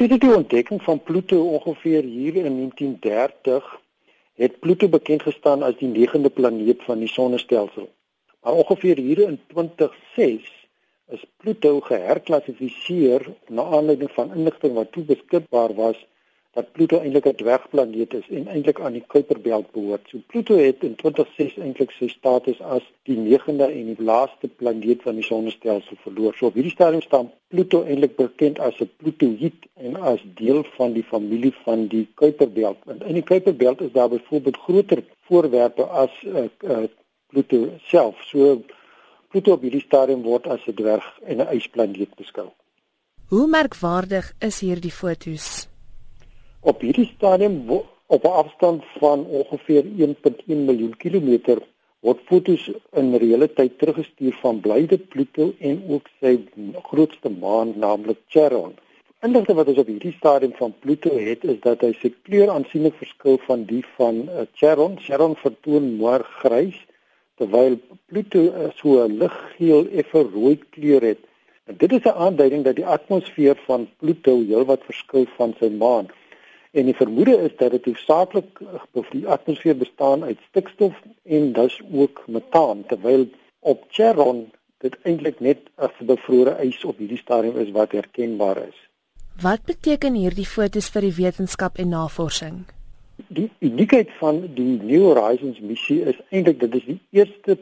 Sedert die ontdekking van Pluto ongeveer hier in 1930 het Pluto bekend gestaan as die 9de planeet van die sonnestelsel. Maar ongeveer hier in 2006 is Pluto geherklassifiseer na aanleiding van inligting wat toe beskikbaar was dat Pluto eintlik 'n dwergplaneet is en eintlik aan die Kuiperbelt behoort. So Pluto het in 2006 eintlik sy status as die 9de en die laaste planeet van die sonnestelsel verloor. So op hierdie stadium staan Pluto eintlik bekend as 'n Plutoïd en as deel van die familie van die Kuiperbelt. En in die Kuiperbelt is daar byvoorbeeld groter voorwerpe as uh, uh, Pluto self. So Pluto op hierdie stadium word as 'n dwerg en 'n ysplaneet beskou. Hoe merkwaardig is hierdie fotos? Op hierdie stadium op 'n afstand van ongeveer 1.1 miljoen kilometer word fotos in reële tyd teruggestuur van Blyde Pluto en ook sy grootste maan naamlik Charon. Inligting wat ons op hierdie stadium van Pluto het is dat hy sy kleur aansienlik verskil van die van uh, Charon. Charon vertoon moer grys terwyl Pluto uh, so 'n liggeel effe rooi kleur het. En dit is 'n aanduiding dat die atmosfeer van Pluto heelwat verskil van sy maan. En die vermoede is dat dit hoofsaaklik of die atmosfeer bestaan uit stikstof en dus ook metaan terwyl op Charon dit eintlik net 'n bevrore ys op hierdie stadium is wat herkenbaar is. Wat beteken hierdie fotos vir die wetenskap en navorsing? Die uniekheid van die New Horizons missie is eintlik dit is die eerste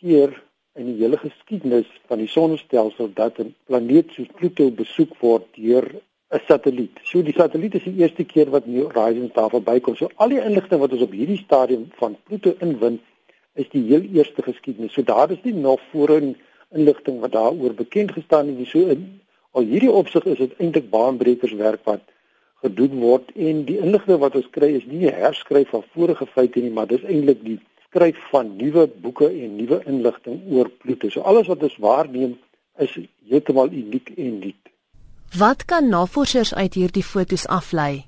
keer in die hele geskiedenis van die sonnestelsel dat 'n planeet soos Pluto besoek word deur 'n satelliet. So die satelliet is die eerste keer wat New Horizons daar verbykom. So al die inligting wat ons op hierdie stadium van Pluto inwin, is die heel eerste geskiedenis. So daar is nie nog voorheen inligting wat daaroor bekend gestaan het nie. So in al hierdie opsig is dit eintlik baanbrekerswerk wat gedoen word en die inligting wat ons kry is nie 'n herskryf van vorige feite nie, maar dis eintlik die skryf van nuwe boeke en nuwe inligting oor Pluto. So alles wat ons waarneem is heeltemal uniek en nuut. Wat kan navorsers uit hierdie fotos aflei?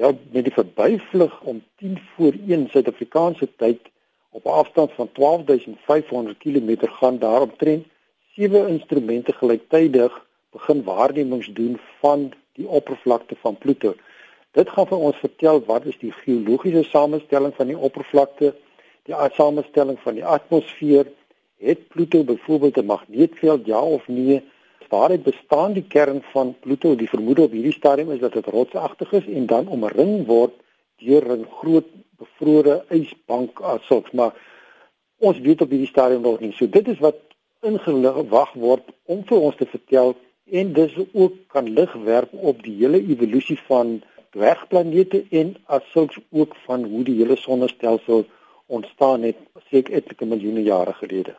Wel, met die verbyvlug om 10 voor 1 Suid-Afrikaanse tyd op 'n afstand van 12500 km gaan daar omtrent sewe instrumente gelyktydig begin waarnemings doen van die oppervlakte van Pluto. Dit gaan vir ons vertel wat is die geologiese samestelling van die oppervlakte, die samestelling van die atmosfeer, het Pluto byvoorbeeld 'n magneetveld ja of nee? Waaruit bestaan die kern van Pluto? Die vermoede op hierdie stadium is dat dit rotsagtig is en dan omring word deur 'n groot bevrore ysbank asook, maar ons weet op hierdie stadium nog nie. So dit is wat ingewag word om vir ons te vertel en dis ook kan lig werp op die hele evolusie van dwergplanete en asook ook van hoe die hele sonnestelsel ontstaan het seker etlike miljoene jare gelede.